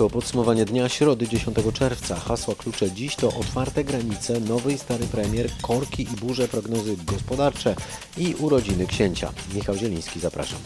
To podsumowanie dnia środy 10 czerwca. Hasła klucze dziś to otwarte granice, nowy i stary premier, korki i burze, prognozy gospodarcze i urodziny księcia. Michał Zieliński, zapraszam.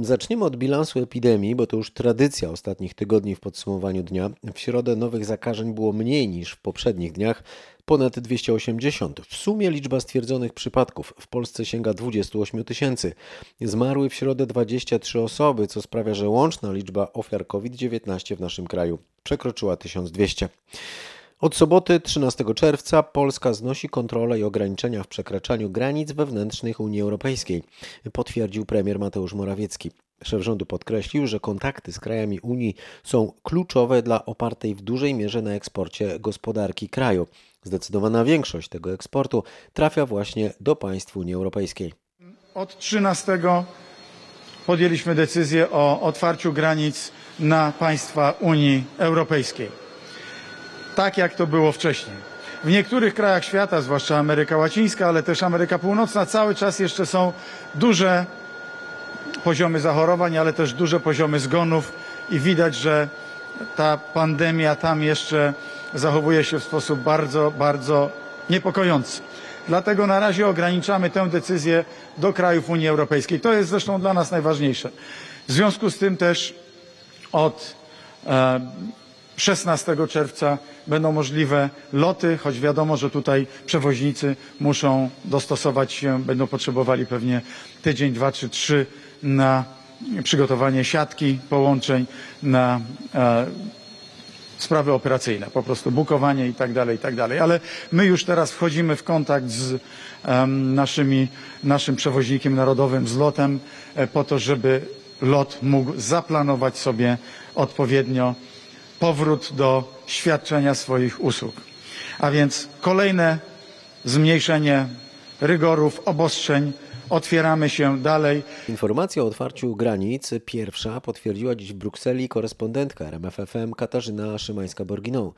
Zaczniemy od bilansu epidemii, bo to już tradycja ostatnich tygodni w podsumowaniu dnia. W środę nowych zakażeń było mniej niż w poprzednich dniach, ponad 280. W sumie liczba stwierdzonych przypadków w Polsce sięga 28 tysięcy. Zmarły w środę 23 osoby, co sprawia, że łączna liczba ofiar COVID-19 w naszym kraju przekroczyła 1200. Od soboty 13 czerwca Polska znosi kontrolę i ograniczenia w przekraczaniu granic wewnętrznych Unii Europejskiej, potwierdził premier Mateusz Morawiecki. Szef rządu podkreślił, że kontakty z krajami Unii są kluczowe dla opartej w dużej mierze na eksporcie gospodarki kraju. Zdecydowana większość tego eksportu trafia właśnie do państw Unii Europejskiej. Od 13 podjęliśmy decyzję o otwarciu granic na państwa Unii Europejskiej tak jak to było wcześniej. W niektórych krajach świata, zwłaszcza Ameryka Łacińska, ale też Ameryka Północna, cały czas jeszcze są duże poziomy zachorowań, ale też duże poziomy zgonów i widać, że ta pandemia tam jeszcze zachowuje się w sposób bardzo, bardzo niepokojący. Dlatego na razie ograniczamy tę decyzję do krajów Unii Europejskiej. To jest zresztą dla nas najważniejsze. W związku z tym też od e, 16 czerwca będą możliwe loty, choć wiadomo, że tutaj przewoźnicy muszą dostosować się, będą potrzebowali pewnie tydzień, dwa czy trzy na przygotowanie siatki połączeń, na e, sprawy operacyjne, po prostu bukowanie i tak dalej, i tak dalej. Ale my już teraz wchodzimy w kontakt z um, naszymi, naszym przewoźnikiem narodowym, z lotem, e, po to, żeby lot mógł zaplanować sobie odpowiednio powrót do świadczenia swoich usług. A więc kolejne zmniejszenie rygorów, obostrzeń, otwieramy się dalej. Informacja o otwarciu granic pierwsza potwierdziła dziś w Brukseli korespondentka RMFFM Katarzyna Szymańska-Borginą,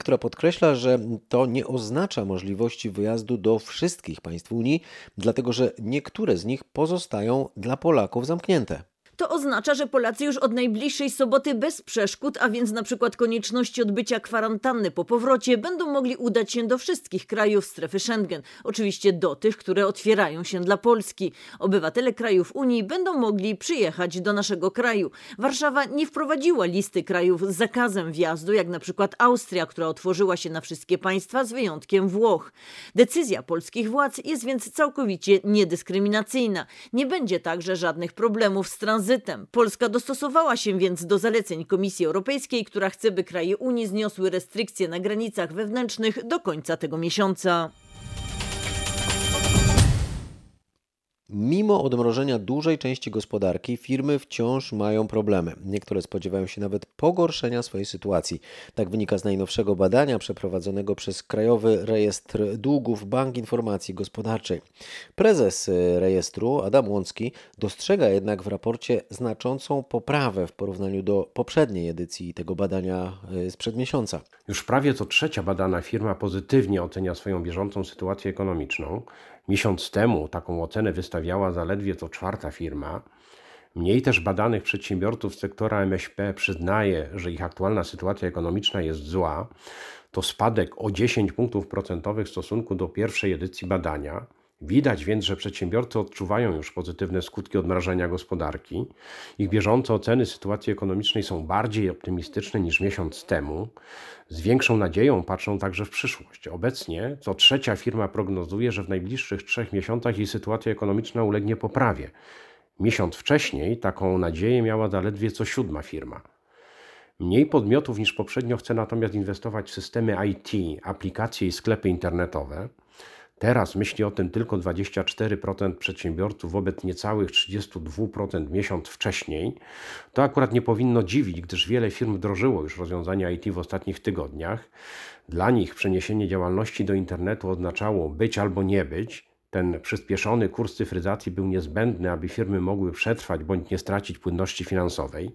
która podkreśla, że to nie oznacza możliwości wyjazdu do wszystkich państw Unii, dlatego że niektóre z nich pozostają dla Polaków zamknięte. To oznacza, że Polacy już od najbliższej soboty bez przeszkód, a więc na przykład konieczności odbycia kwarantanny po powrocie, będą mogli udać się do wszystkich krajów strefy Schengen. Oczywiście do tych, które otwierają się dla Polski. Obywatele krajów Unii będą mogli przyjechać do naszego kraju. Warszawa nie wprowadziła listy krajów z zakazem wjazdu, jak na przykład Austria, która otworzyła się na wszystkie państwa z wyjątkiem Włoch. Decyzja polskich władz jest więc całkowicie niedyskryminacyjna. Nie będzie także żadnych problemów z tranzytem tranzytem. Polska dostosowała się więc do zaleceń Komisji Europejskiej, która chce, by kraje Unii zniosły restrykcje na granicach wewnętrznych do końca tego miesiąca. Mimo odmrożenia dużej części gospodarki, firmy wciąż mają problemy. Niektóre spodziewają się nawet pogorszenia swojej sytuacji. Tak wynika z najnowszego badania przeprowadzonego przez Krajowy Rejestr Długów Bank Informacji Gospodarczej. Prezes rejestru Adam Łącki dostrzega jednak w raporcie znaczącą poprawę w porównaniu do poprzedniej edycji tego badania y, sprzed miesiąca. Już prawie co trzecia badana firma pozytywnie ocenia swoją bieżącą sytuację ekonomiczną. Miesiąc temu taką ocenę wystawiała zaledwie co czwarta firma. Mniej też badanych przedsiębiorców sektora MŚP przyznaje, że ich aktualna sytuacja ekonomiczna jest zła. To spadek o 10 punktów procentowych w stosunku do pierwszej edycji badania. Widać więc, że przedsiębiorcy odczuwają już pozytywne skutki odmrażania gospodarki. Ich bieżące oceny sytuacji ekonomicznej są bardziej optymistyczne niż miesiąc temu. Z większą nadzieją patrzą także w przyszłość. Obecnie co trzecia firma prognozuje, że w najbliższych trzech miesiącach jej sytuacja ekonomiczna ulegnie poprawie. Miesiąc wcześniej taką nadzieję miała zaledwie co siódma firma. Mniej podmiotów niż poprzednio chce natomiast inwestować w systemy IT, aplikacje i sklepy internetowe. Teraz myśli o tym tylko 24% przedsiębiorców wobec niecałych 32% miesiąc wcześniej. To akurat nie powinno dziwić, gdyż wiele firm wdrożyło już rozwiązania IT w ostatnich tygodniach. Dla nich przeniesienie działalności do internetu oznaczało być albo nie być. Ten przyspieszony kurs cyfryzacji był niezbędny, aby firmy mogły przetrwać bądź nie stracić płynności finansowej.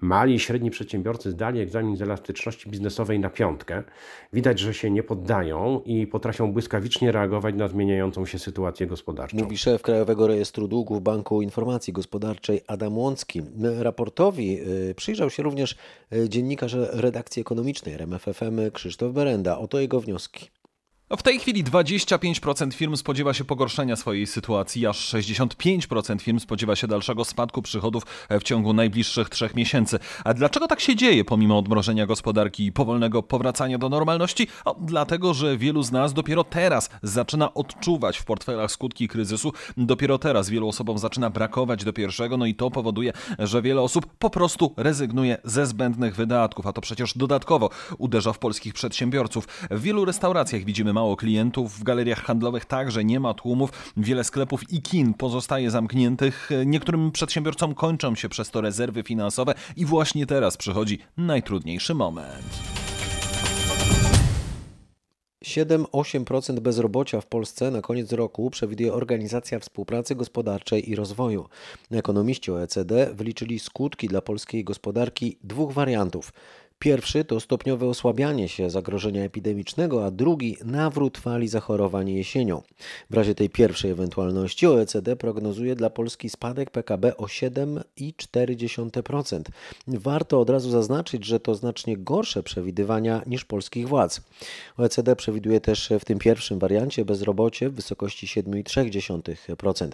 Mali i średni przedsiębiorcy zdali egzamin z elastyczności biznesowej na piątkę. Widać, że się nie poddają i potrafią błyskawicznie reagować na zmieniającą się sytuację gospodarczą. Mówi szef Krajowego Rejestru Długów Banku Informacji Gospodarczej Adam Łącki. Raportowi y, przyjrzał się również y, dziennikarz redakcji ekonomicznej RMFFM Krzysztof Berenda. Oto jego wnioski. W tej chwili 25% firm spodziewa się pogorszenia swojej sytuacji, aż 65% firm spodziewa się dalszego spadku przychodów w ciągu najbliższych trzech miesięcy. A dlaczego tak się dzieje pomimo odmrożenia gospodarki i powolnego powracania do normalności? O, dlatego, że wielu z nas dopiero teraz zaczyna odczuwać w portfelach skutki kryzysu. Dopiero teraz wielu osobom zaczyna brakować do pierwszego, no i to powoduje, że wiele osób po prostu rezygnuje ze zbędnych wydatków, a to przecież dodatkowo uderza w polskich przedsiębiorców. W wielu restauracjach widzimy mało klientów, w galeriach handlowych także nie ma tłumów, wiele sklepów i kin pozostaje zamkniętych, niektórym przedsiębiorcom kończą się przez to rezerwy finansowe i właśnie teraz przychodzi najtrudniejszy moment. 7-8% bezrobocia w Polsce na koniec roku przewiduje Organizacja Współpracy Gospodarczej i Rozwoju. Ekonomiści OECD wyliczyli skutki dla polskiej gospodarki dwóch wariantów. Pierwszy to stopniowe osłabianie się zagrożenia epidemicznego, a drugi nawrót fali zachorowań jesienią. W razie tej pierwszej ewentualności OECD prognozuje dla Polski spadek PKB o 7,4%. Warto od razu zaznaczyć, że to znacznie gorsze przewidywania niż polskich władz. OECD przewiduje też w tym pierwszym wariancie bezrobocie w wysokości 7,3%.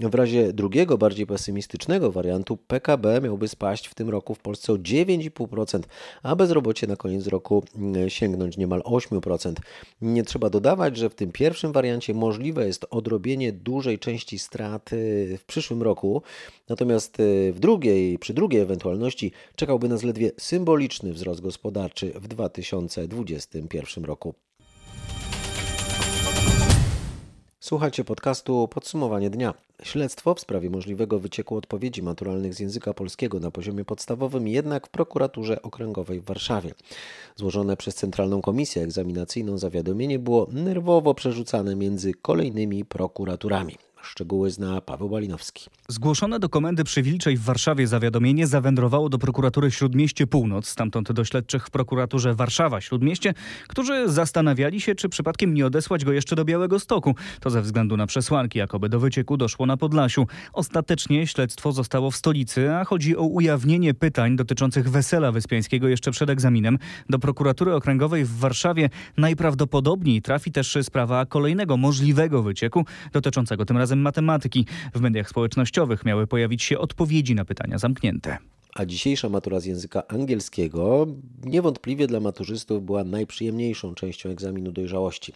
W razie drugiego, bardziej pesymistycznego wariantu PKB miałby spaść w tym roku w Polsce o 9,5%, a bezrobocie na koniec roku mm, sięgnąć niemal 8%. Nie trzeba dodawać, że w tym pierwszym wariancie możliwe jest odrobienie dużej części strat w przyszłym roku, natomiast y, w drugiej, przy drugiej ewentualności czekałby nas ledwie symboliczny wzrost gospodarczy w 2021 roku. Słuchajcie podcastu Podsumowanie dnia. Śledztwo w sprawie możliwego wycieku odpowiedzi maturalnych z języka polskiego na poziomie podstawowym jednak w prokuraturze okręgowej w Warszawie. Złożone przez Centralną Komisję Egzaminacyjną zawiadomienie było nerwowo przerzucane między kolejnymi prokuraturami. Szczegóły zna Paweł Balinowski. Zgłoszone do komendy przy Wilczej w Warszawie zawiadomienie zawędrowało do prokuratury Śródmieście Północ, stamtąd do śledczych w prokuraturze Warszawa Śródmieście, którzy zastanawiali się, czy przypadkiem nie odesłać go jeszcze do Białego Stoku. To ze względu na przesłanki, jakoby do wycieku doszło na Podlasiu. Ostatecznie śledztwo zostało w stolicy, a chodzi o ujawnienie pytań dotyczących wesela Wyspiańskiego jeszcze przed egzaminem. Do prokuratury okręgowej w Warszawie najprawdopodobniej trafi też sprawa kolejnego możliwego wycieku dotyczącego tym razem matematyki. W mediach społecznościowych miały pojawić się odpowiedzi na pytania zamknięte. A dzisiejsza matura z języka angielskiego niewątpliwie dla maturzystów była najprzyjemniejszą częścią egzaminu dojrzałości.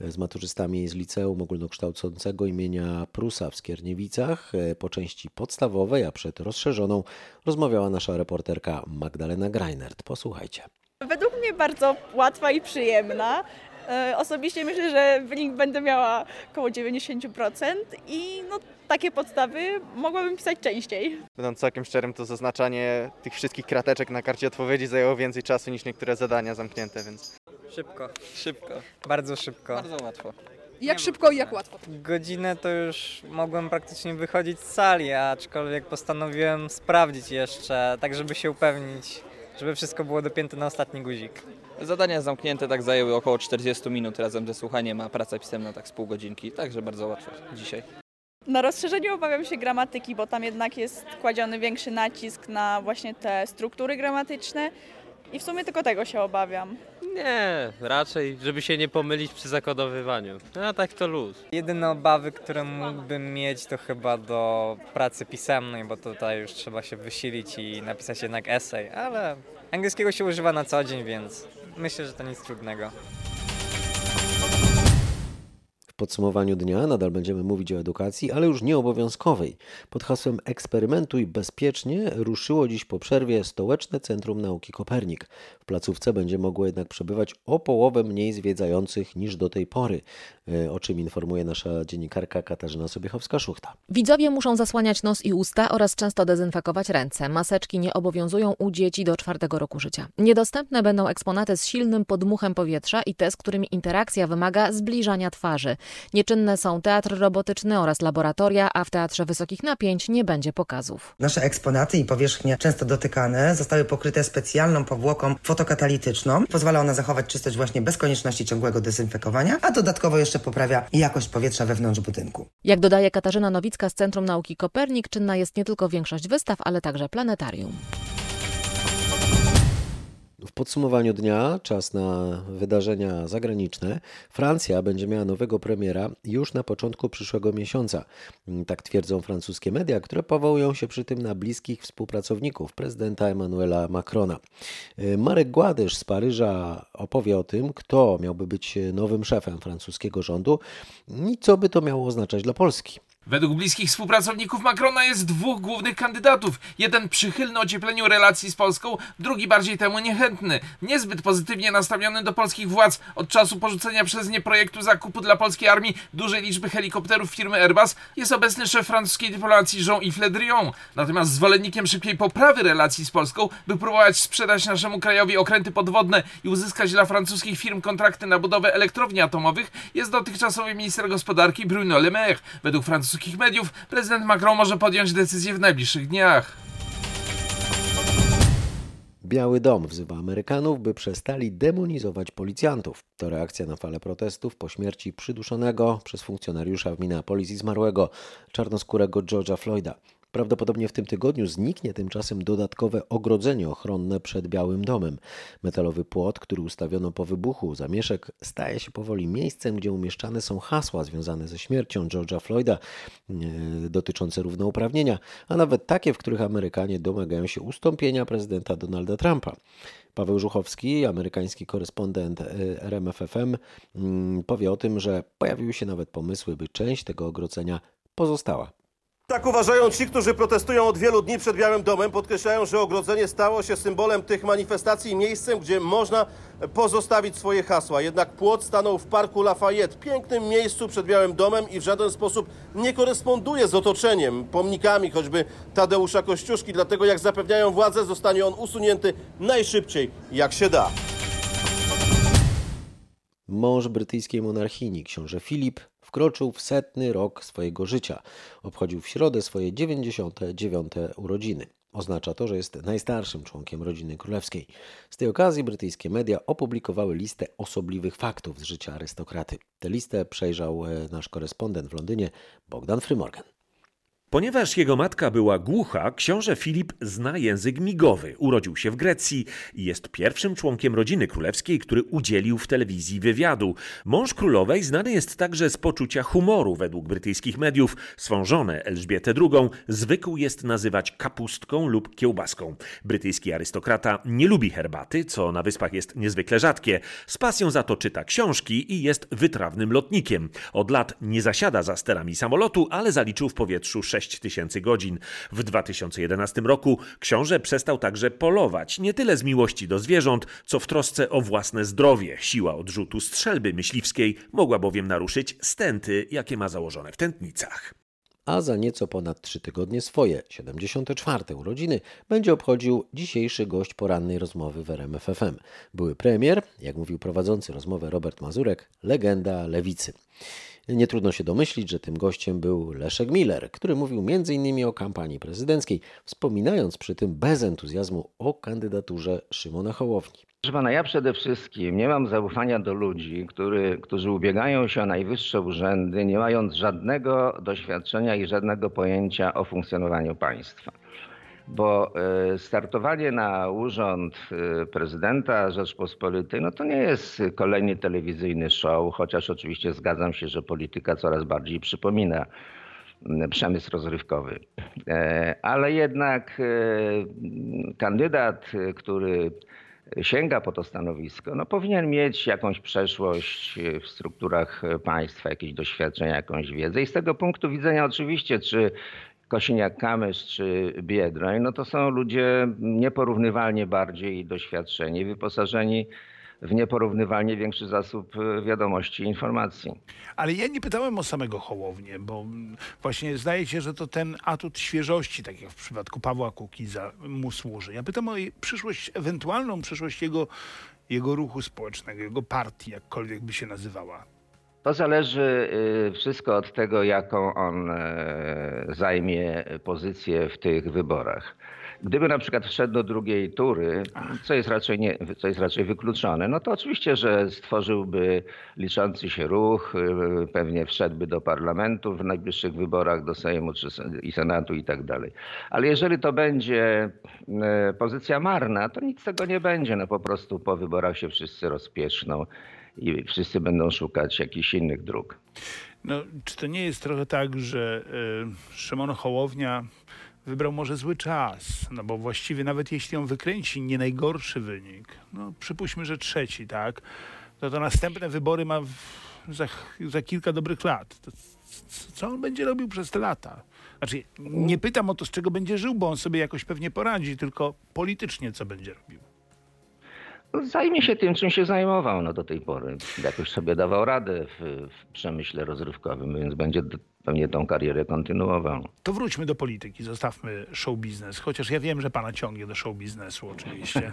Z maturzystami z liceum ogólnokształcącego imienia Prusa w Skierniewicach po części podstawowej, a przed rozszerzoną rozmawiała nasza reporterka Magdalena Greinert. Posłuchajcie. Według mnie bardzo łatwa i przyjemna. E, osobiście myślę, że wynik będę miała około 90% i no, takie podstawy mogłabym pisać częściej. Będąc całkiem szczerym, to zaznaczanie tych wszystkich krateczek na karcie odpowiedzi zajęło więcej czasu niż niektóre zadania zamknięte, więc... Szybko, Szybko, bardzo szybko. bardzo łatwo. Jak szybko i jak łatwo? Godzinę to już mogłem praktycznie wychodzić z sali, aczkolwiek postanowiłem sprawdzić jeszcze, tak żeby się upewnić, żeby wszystko było dopięte na ostatni guzik. Zadania zamknięte tak zajęły około 40 minut razem ze słuchaniem, a praca pisemna tak z pół godzinki, także bardzo łatwo dzisiaj. Na rozszerzeniu obawiam się gramatyki, bo tam jednak jest kładziony większy nacisk na właśnie te struktury gramatyczne i w sumie tylko tego się obawiam. Nie, raczej, żeby się nie pomylić przy zakodowywaniu. A tak to luz. Jedyne obawy, które mógłbym mieć to chyba do pracy pisemnej, bo tutaj już trzeba się wysilić i napisać jednak esej, ale angielskiego się używa na co dzień, więc myślę, że to nic trudnego. W podsumowaniu dnia nadal będziemy mówić o edukacji, ale już nie obowiązkowej. Pod hasłem Eksperymentuj bezpiecznie ruszyło dziś po przerwie Stołeczne Centrum Nauki Kopernik. W placówce będzie mogło jednak przebywać o połowę mniej zwiedzających niż do tej pory, e, o czym informuje nasza dziennikarka Katarzyna Sobiechowska-Szuchta. Widzowie muszą zasłaniać nos i usta oraz często dezynfekować ręce. Maseczki nie obowiązują u dzieci do czwartego roku życia. Niedostępne będą eksponaty z silnym podmuchem powietrza i te, z którymi interakcja wymaga zbliżania twarzy. Nieczynne są teatr robotyczny oraz laboratoria, a w teatrze wysokich napięć nie będzie pokazów. Nasze eksponaty i powierzchnie często dotykane zostały pokryte specjalną powłoką fotokatalityczną. Pozwala ona zachować czystość właśnie bez konieczności ciągłego dezynfekowania, a dodatkowo jeszcze poprawia jakość powietrza wewnątrz budynku. Jak dodaje Katarzyna Nowicka z Centrum Nauki Kopernik, czynna jest nie tylko większość wystaw, ale także planetarium. W podsumowaniu dnia czas na wydarzenia zagraniczne. Francja będzie miała nowego premiera już na początku przyszłego miesiąca. Tak twierdzą francuskie media, które powołują się przy tym na bliskich współpracowników prezydenta Emmanuela Macrona. Marek Gładysz z Paryża opowie o tym, kto miałby być nowym szefem francuskiego rządu i co by to miało oznaczać dla Polski. Według bliskich współpracowników Macrona jest dwóch głównych kandydatów. Jeden przychylny ociepleniu relacji z Polską, drugi bardziej temu niechętny. Niezbyt pozytywnie nastawiony do polskich władz. Od czasu porzucenia przez nie projektu zakupu dla polskiej armii dużej liczby helikopterów firmy Airbus jest obecny szef francuskiej dyplomacji Jean-Yves Le Drian. Natomiast zwolennikiem szybkiej poprawy relacji z Polską, by próbować sprzedać naszemu krajowi okręty podwodne i uzyskać dla francuskich firm kontrakty na budowę elektrowni atomowych, jest dotychczasowy minister gospodarki Bruno Le Maire. Według francuskich francuskich mediów, prezydent Macron może podjąć decyzję w najbliższych dniach. Biały Dom wzywa Amerykanów, by przestali demonizować policjantów. To reakcja na falę protestów po śmierci przyduszonego przez funkcjonariusza w Minneapolis i zmarłego czarnoskórego George'a Floyda. Prawdopodobnie w tym tygodniu zniknie tymczasem dodatkowe ogrodzenie ochronne przed Białym Domem. Metalowy płot, który ustawiono po wybuchu zamieszek, staje się powoli miejscem, gdzie umieszczane są hasła związane ze śmiercią George'a Floyda e, dotyczące równouprawnienia, a nawet takie, w których Amerykanie domagają się ustąpienia prezydenta Donalda Trumpa. Paweł Żuchowski, amerykański korespondent e, RMFFM, mm, powie o tym, że pojawiły się nawet pomysły, by część tego ogrodzenia pozostała tak uważają ci, którzy protestują od wielu dni przed Białym Domem. Podkreślają, że ogrodzenie stało się symbolem tych manifestacji, miejscem, gdzie można pozostawić swoje hasła. Jednak płot stanął w Parku Lafayette, pięknym miejscu przed Białym Domem i w żaden sposób nie koresponduje z otoczeniem, pomnikami choćby Tadeusza Kościuszki. Dlatego, jak zapewniają władze, zostanie on usunięty najszybciej, jak się da. Mąż brytyjskiej monarchini, książę Filip, wkroczył w setny rok swojego życia. Obchodził w środę swoje 99. urodziny. Oznacza to, że jest najstarszym członkiem rodziny królewskiej. Z tej okazji brytyjskie media opublikowały listę osobliwych faktów z życia arystokraty. Tę listę przejrzał e, nasz korespondent w Londynie Bogdan Frymorgan. Ponieważ jego matka była głucha, książę Filip zna język migowy. Urodził się w Grecji i jest pierwszym członkiem rodziny królewskiej, który udzielił w telewizji wywiadu. Mąż królowej znany jest także z poczucia humoru. Według brytyjskich mediów swą żonę Elżbietę II zwykł jest nazywać kapustką lub kiełbaską. Brytyjski arystokrata nie lubi herbaty, co na wyspach jest niezwykle rzadkie. Z pasją za to czyta książki i jest wytrawnym lotnikiem. Od lat nie zasiada za sterami samolotu, ale zaliczył w powietrzu 6 6 tysięcy godzin. W 2011 roku książę przestał także polować, nie tyle z miłości do zwierząt, co w trosce o własne zdrowie. Siła odrzutu strzelby myśliwskiej mogła bowiem naruszyć stenty, jakie ma założone w tętnicach a za nieco ponad trzy tygodnie swoje 74. urodziny będzie obchodził dzisiejszy gość porannej rozmowy w RMFFM. Były premier, jak mówił prowadzący rozmowę Robert Mazurek, legenda lewicy. Nie trudno się domyślić, że tym gościem był Leszek Miller, który mówił m.in. o kampanii prezydenckiej, wspominając przy tym bez entuzjazmu o kandydaturze Szymona Hołowni. Proszę pana, ja przede wszystkim nie mam zaufania do ludzi, który, którzy ubiegają się o najwyższe urzędy, nie mając żadnego doświadczenia i żadnego pojęcia o funkcjonowaniu państwa bo e, startowanie na urząd e, prezydenta Rzeczpospolitej, no to nie jest kolejny telewizyjny show, chociaż oczywiście zgadzam się, że polityka coraz bardziej przypomina przemysł rozrywkowy. E, ale jednak kandydat, który sięga po to stanowisko, no powinien mieć jakąś przeszłość w strukturach państwa, jakieś doświadczenia, jakąś wiedzę. I z tego punktu widzenia oczywiście, czy Kosiniak-Kamysz czy Biedroń, no to są ludzie nieporównywalnie bardziej doświadczeni, wyposażeni w nieporównywalnie większy zasób wiadomości i informacji. Ale ja nie pytałem o samego Hołownię, bo właśnie zdaje się, że to ten atut świeżości, tak jak w przypadku Pawła Kukiza, mu służy. Ja pytam o przyszłość, ewentualną przyszłość jego, jego ruchu społecznego, jego partii, jakkolwiek by się nazywała. To zależy y, wszystko od tego, jaką on e, zajmie pozycję w tych wyborach. Gdyby na przykład wszedł do drugiej tury, co jest raczej, nie, co jest raczej wykluczone, no to oczywiście, że stworzyłby liczący się ruch, y, pewnie wszedłby do parlamentu w najbliższych wyborach, do Sejmu czy, i Senatu i tak dalej. Ale jeżeli to będzie y, pozycja marna, to nic z tego nie będzie. No po prostu po wyborach się wszyscy rozpieszną i wszyscy będą szukać jakichś innych dróg. No, czy to nie jest trochę tak, że y, Szymon Hołownia wybrał może zły czas, no bo właściwie nawet jeśli on wykręci nie najgorszy wynik, no przypuśćmy, że trzeci, tak, to to następne wybory ma w, za, za kilka dobrych lat. To, co on będzie robił przez te lata? Znaczy, nie pytam o to, z czego będzie żył, bo on sobie jakoś pewnie poradzi, tylko politycznie co będzie robił. Zajmie się tym, czym się zajmował no, do tej pory. Jakoś sobie dawał radę w, w przemyśle rozrywkowym, więc będzie pewnie tą karierę kontynuował. To wróćmy do polityki, zostawmy show biznes, chociaż ja wiem, że pana ciągnie do show biznesu oczywiście.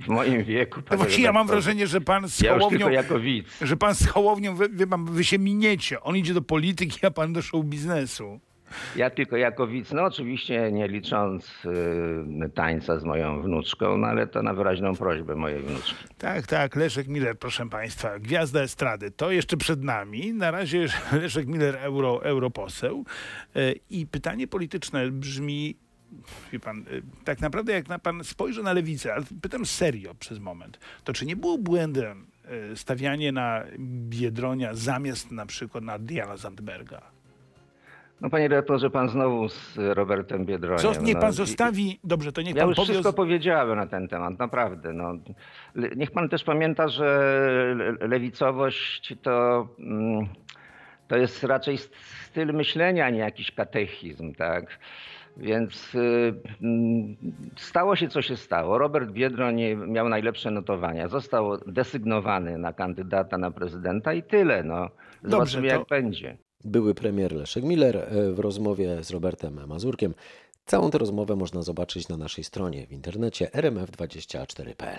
w moim wieku. No właśnie ja mam wrażenie, że pan z ja Hołownią, jako widz. że pan z Hołownią, wy, pan, wy się miniecie. On idzie do polityki, a pan do show biznesu. Ja tylko jako widz, no oczywiście nie licząc y, tańca z moją wnuczką, no ale to na wyraźną prośbę mojej wnuczki. Tak, tak, Leszek Miller, proszę państwa, gwiazda estrady, to jeszcze przed nami. Na razie Leszek Miller, euro, europoseł. Y, I pytanie polityczne brzmi, wie pan, y, tak naprawdę jak na pan spojrzy na lewicę, ale pytam serio przez moment, to czy nie było błędem y, stawianie na Biedronia zamiast na przykład na Diana Zandberga? No panie redaktorze, pan znowu z Robertem Biedroniem. Co, niech pan no, zostawi, dobrze, to niech ja pan już powie... wszystko powiedziałem na ten temat, naprawdę. No. Niech pan też pamięta, że lewicowość to, mm, to jest raczej styl myślenia, a nie jakiś katechizm, tak? Więc y, mm, stało się, co się stało. Robert Biedroń miał najlepsze notowania. Został desygnowany na kandydata na prezydenta i tyle. No. Zobaczymy, Dobrze, to... jak będzie. Były premier Leszek Miller e, w rozmowie z Robertem Mazurkiem. Całą tę rozmowę można zobaczyć na naszej stronie w internecie rmf24.pl.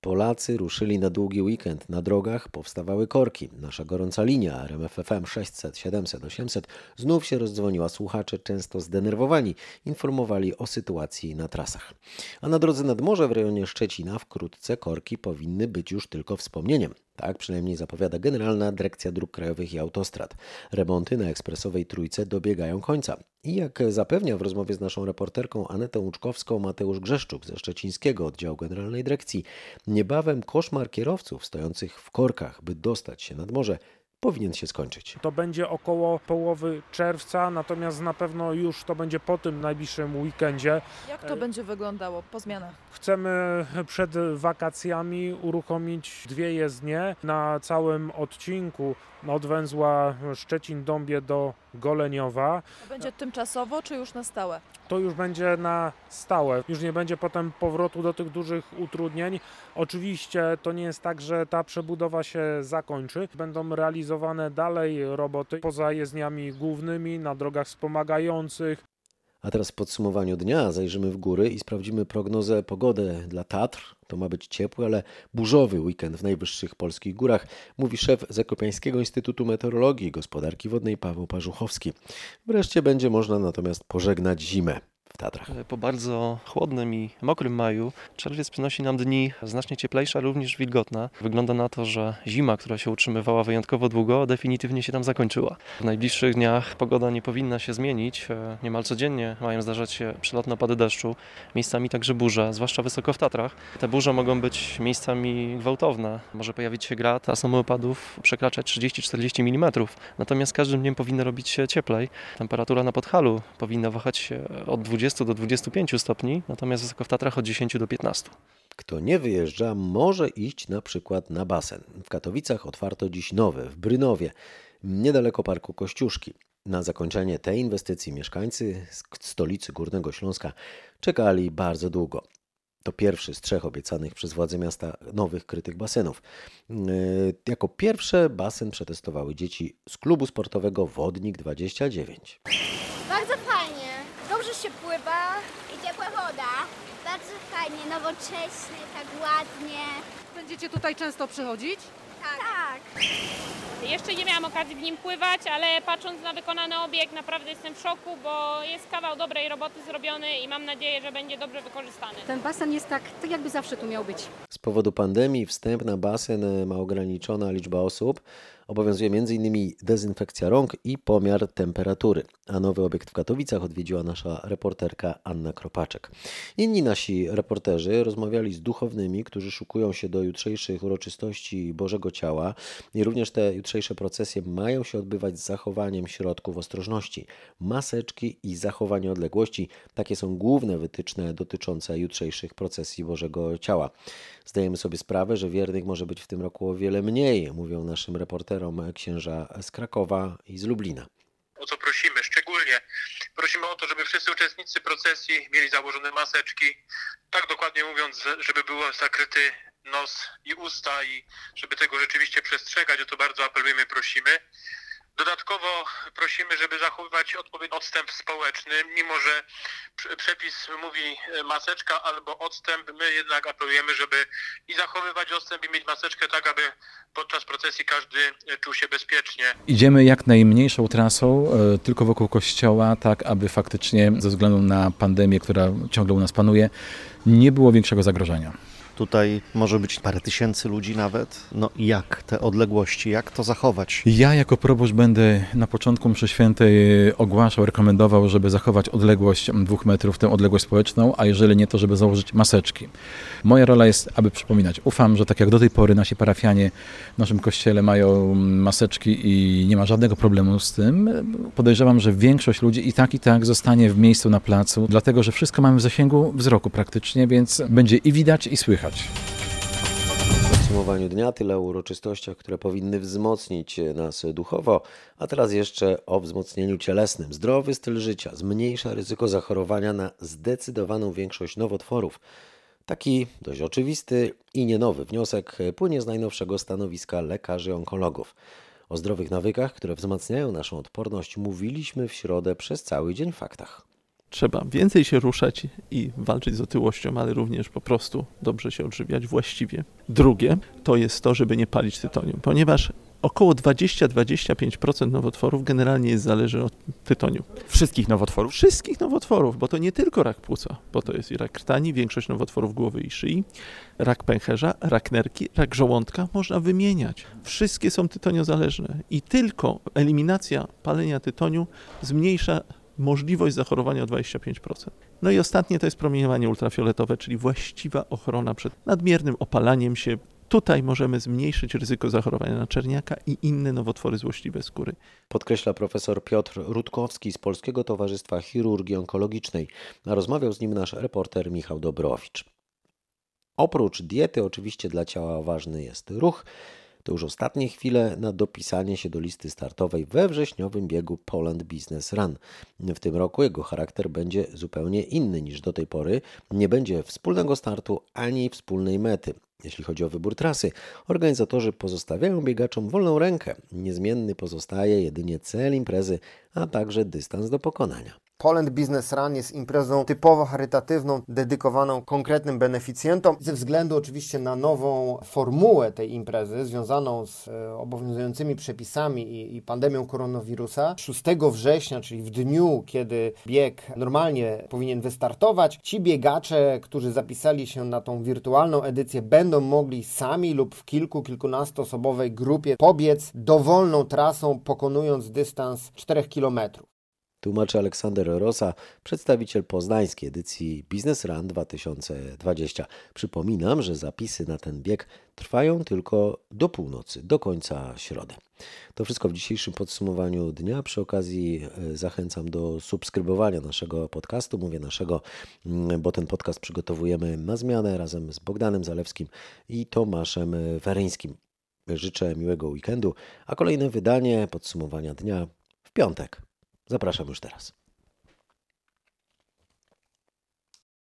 Polacy ruszyli na długi weekend. Na drogach powstawały korki. Nasza gorąca linia RMFFM 600 700 800 znów się rozdzwoniła. Słuchacze, często zdenerwowani, informowali o sytuacji na trasach. A na drodze nad morze w rejonie Szczecina wkrótce korki powinny być już tylko wspomnieniem. Tak przynajmniej zapowiada Generalna Dyrekcja Dróg Krajowych i Autostrad. Remonty na ekspresowej trójce dobiegają końca. I jak zapewnia w rozmowie z naszą reporterką Anetą Łuczkowską Mateusz Grzeszczuk ze Szczecińskiego Oddziału Generalnej Dyrekcji, niebawem koszmar kierowców stojących w korkach, by dostać się nad morze, powinien się skończyć. To będzie około połowy czerwca, natomiast na pewno już to będzie po tym najbliższym weekendzie. Jak to będzie wyglądało po zmianach? Chcemy przed wakacjami uruchomić dwie jezdnie na całym odcinku od węzła Szczecin-Dąbie do Goleniowa. Będzie tymczasowo czy już na stałe? To już będzie na stałe. Już nie będzie potem powrotu do tych dużych utrudnień. Oczywiście to nie jest tak, że ta przebudowa się zakończy. Będą realizowane dalej roboty poza jezdniami głównymi, na drogach wspomagających, a teraz w podsumowaniu dnia zajrzymy w góry i sprawdzimy prognozę pogody dla Tatr. To ma być ciepły, ale burzowy weekend w najwyższych polskich górach, mówi szef Zakopiańskiego Instytutu Meteorologii i Gospodarki Wodnej Paweł Parzuchowski. Wreszcie będzie można natomiast pożegnać zimę Tatrach. Po bardzo chłodnym i mokrym maju czerwiec przynosi nam dni znacznie cieplejsze, również wilgotne. Wygląda na to, że zima, która się utrzymywała wyjątkowo długo, definitywnie się tam zakończyła. W najbliższych dniach pogoda nie powinna się zmienić. E, niemal codziennie mają zdarzać się przelotne opady deszczu, miejscami także burze, zwłaszcza wysoko w Tatrach. Te burze mogą być miejscami gwałtowne. Może pojawić się grad, a sumy opadów przekraczać 30-40 mm. Natomiast każdym dniem powinno robić się cieplej. Temperatura na Podhalu powinna wahać się od 20 20 do 25 stopni, natomiast wysoko w Tatrach od 10 do 15. Kto nie wyjeżdża, może iść na przykład na basen. W Katowicach otwarto dziś nowy, w Brynowie. niedaleko Parku Kościuszki. Na zakończenie tej inwestycji mieszkańcy z stolicy Górnego Śląska czekali bardzo długo. To pierwszy z trzech obiecanych przez władze miasta nowych krytych basenów. Yy, Jako pierwsze basen przetestowały dzieci z klubu sportowego Wodnik 29. Bardzo fajnie. Dobrze się pływa i ciepła woda. Bardzo fajnie, nowocześnie, tak ładnie. Będziecie tutaj często przychodzić? Tak. Jeszcze nie miałam okazji w nim pływać, ale patrząc na wykonany obiekt naprawdę jestem w szoku, bo jest kawał dobrej roboty zrobiony i mam nadzieję, że będzie dobrze wykorzystany. Ten basen jest tak, tak jakby zawsze tu miał być. Z powodu pandemii wstęp na basen ma ograniczona liczba osób. Obowiązuje m.in. dezynfekcja rąk i pomiar temperatury. A nowy obiekt w Katowicach odwiedziła nasza reporterka Anna Kropaczek. Inni nasi reporterzy rozmawiali z duchownymi, którzy szukują się do jutrzejszych uroczystości Bożego Ciała i również te jutrzejsze procesje mają się odbywać z zachowaniem środków ostrożności. Maseczki i zachowanie odległości takie są główne wytyczne dotyczące jutrzejszych procesji Bożego Ciała. Zdajemy sobie sprawę, że wiernych może być w tym roku o wiele mniej, mówią naszym reporterom księża z Krakowa i z Lublina. o co prosimy. Szczególnie prosimy o to, żeby wszyscy uczestnicy procesji mieli założone maseczki, tak dokładnie mówiąc, że- żeby był zakryty nos i usta i żeby tego rzeczywiście przestrzegać, o to bardzo apelujemy, prosimy. Dodatkowo prosimy, żeby zachowywać odpowiedni odstęp społeczny, mimo że prze- przepis mówi e, maseczka albo odstęp, my jednak apelujemy, żeby i zachowywać odstęp i mieć maseczkę tak, aby podczas procesji każdy e, czuł się bezpiecznie. Idziemy jak najmniejszą trasą, e, tylko wokół kościoła, tak aby faktycznie ze względu na pandemię, która ciągle u nas panuje, nie było większego zagrożenia. Tutaj może być parę tysięcy ludzi nawet. No jak te odległości, jak to zachować? Ja jako proboszcz będę na początku mszy świętej ogłaszał, rekomendował, żeby zachować odległość dwóch metrów, tę odległość społeczną, a jeżeli nie, to żeby założyć maseczki. Moja rola jest, aby przypominać. Ufam, że tak jak do tej pory nasi parafianie w naszym kościele mają maseczki i nie ma żadnego problemu z tym, podejrzewam, że większość ludzi i tak i tak zostanie w miejscu na placu, dlatego że wszystko mamy w zasięgu wzroku praktycznie, więc będzie i widać i słychać. W podsumowaniu dnia tyle o uroczystościach, które powinny wzmocnić nas duchowo, a teraz jeszcze o wzmocnieniu cielesnym. Zdrowy styl życia zmniejsza ryzyko zachorowania na zdecydowaną większość nowotworów. Taki dość oczywisty i nie nowy wniosek płynie z najnowszego stanowiska lekarzy onkologów. O zdrowych nawykach, które wzmacniają naszą odporność, mówiliśmy w środę przez cały dzień w faktach. Trzeba więcej się ruszać i walczyć z otyłością, ale również po prostu dobrze się odżywiać właściwie. Drugie to jest to, żeby nie palić tytoniu, ponieważ około 20-25% nowotworów generalnie jest zależy od tytoniu. Wszystkich nowotworów? Wszystkich nowotworów, bo to nie tylko rak płuca, bo to jest i rak krtani, większość nowotworów głowy i szyi, rak pęcherza, rak nerki, rak żołądka, można wymieniać. Wszystkie są tytoniozależne i tylko eliminacja palenia tytoniu zmniejsza możliwość zachorowania o 25%. No i ostatnie to jest promieniowanie ultrafioletowe, czyli właściwa ochrona przed nadmiernym opalaniem się. Tutaj możemy zmniejszyć ryzyko zachorowania na czerniaka i inne nowotwory złośliwe skóry. Podkreśla profesor Piotr Rutkowski z Polskiego Towarzystwa Chirurgii Onkologicznej. Rozmawiał z nim nasz reporter Michał Dobrowicz. Oprócz diety, oczywiście dla ciała ważny jest ruch. To już ostatnie chwile na dopisanie się do listy startowej we wrześniowym biegu Poland Business Run. W tym roku jego charakter będzie zupełnie inny niż do tej pory. Nie będzie wspólnego startu ani wspólnej mety. Jeśli chodzi o wybór trasy, organizatorzy pozostawiają biegaczom wolną rękę. Niezmienny pozostaje jedynie cel imprezy, a także dystans do pokonania. Poland Business Run jest imprezą typowo charytatywną, dedykowaną konkretnym beneficjentom. Ze względu oczywiście na nową formułę tej imprezy, związaną z e, obowiązującymi przepisami i, i pandemią koronawirusa, 6 września, czyli w dniu, kiedy bieg normalnie powinien wystartować, ci biegacze, którzy zapisali się na tą wirtualną edycję, będą mogli sami lub w kilku, kilkunastoosobowej grupie pobiec dowolną trasą, pokonując dystans 4 kilometrów. Tłumaczy Aleksander Rosa, przedstawiciel poznańskiej edycji Business Run 2020. Przypominam, że zapisy na ten bieg trwają tylko do północy, do końca środy. To wszystko w dzisiejszym podsumowaniu dnia. Przy okazji e, zachęcam do subskrybowania naszego podcastu. Mówię naszego, mm, bo ten podcast przygotowujemy na zmianę razem z Bogdanem Zalewskim i Tomaszem Weryńskim. życzę miłego weekendu, a kolejne wydanie podsumowania dnia w piątek. Zapraszam już teraz.